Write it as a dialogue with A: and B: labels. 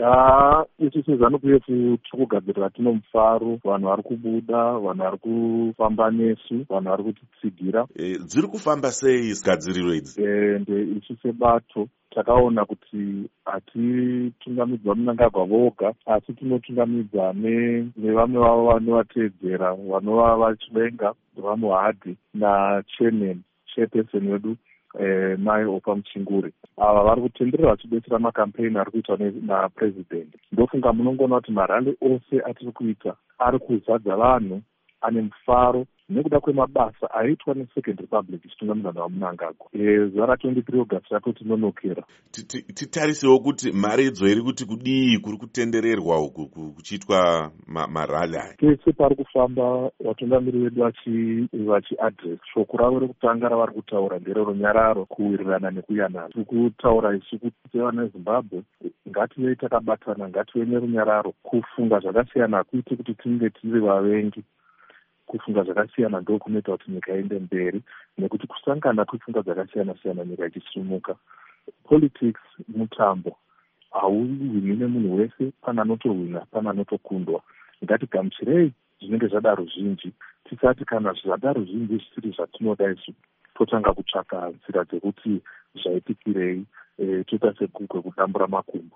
A: haa isu sezanup f tiri kugadzirira tino mufaro vanhu vari kubuda vanhu vari kufamba nesu vanhu vari kutitsigira
B: e, dziri kufamba sei gadziriro idzi?
A: Ende isu sebato. Takaona kuti hatitungamidzwa munangagwa voga asi tinotungamidza nevamwe vavo vanovateedzera vanova vachivenga vamuhadhi nachairman chairperson wedu eh, mai opa muchinguri ava vari kutenderera vachibetsera makampeni ari kuitwa napurezidendi ndofunga munongoona kuti marali ose atiri kuita ari kuzadza vanhu ane mufaro nekuda kwemabasa aiitwa nesecond republic ichitungamirwa navamunangagwa e, zuva ra23 august rato tinonokera.
B: Titarisewo kuti mari idzo iri kuti kudii kuri kutendererwa uku kuchiitwa marali aya?
A: Pese pari kufamba vatungamiri vedu vachiadress shoko ravo rekutanga ravari kutaura ndererunyararo kuwirirana nekuyanana. Tiri kutaura isu kuti sevana vezimbabwe ngativei takabatana ngative nerunyararo kufunga zvakasiyana hakuiti kuti tinge tiri vavengi kufunga zvakasiyana ndo kunoita kuti nyika iende mberi nekuti kusangana kwefunga dzakasiyana siyana nyika ichisumuka politics mutambo hauhwini nemunhu wese pana anotohwina pana anotokundwa ngatigamuchirei zvinenge zvadaro zvinji tisati kana zvadaro zvinji zvisiri zvatinoda isu totanga kutsvaka nzira dzekuti zvaitikirei e, toita segugwe kudambura makumbo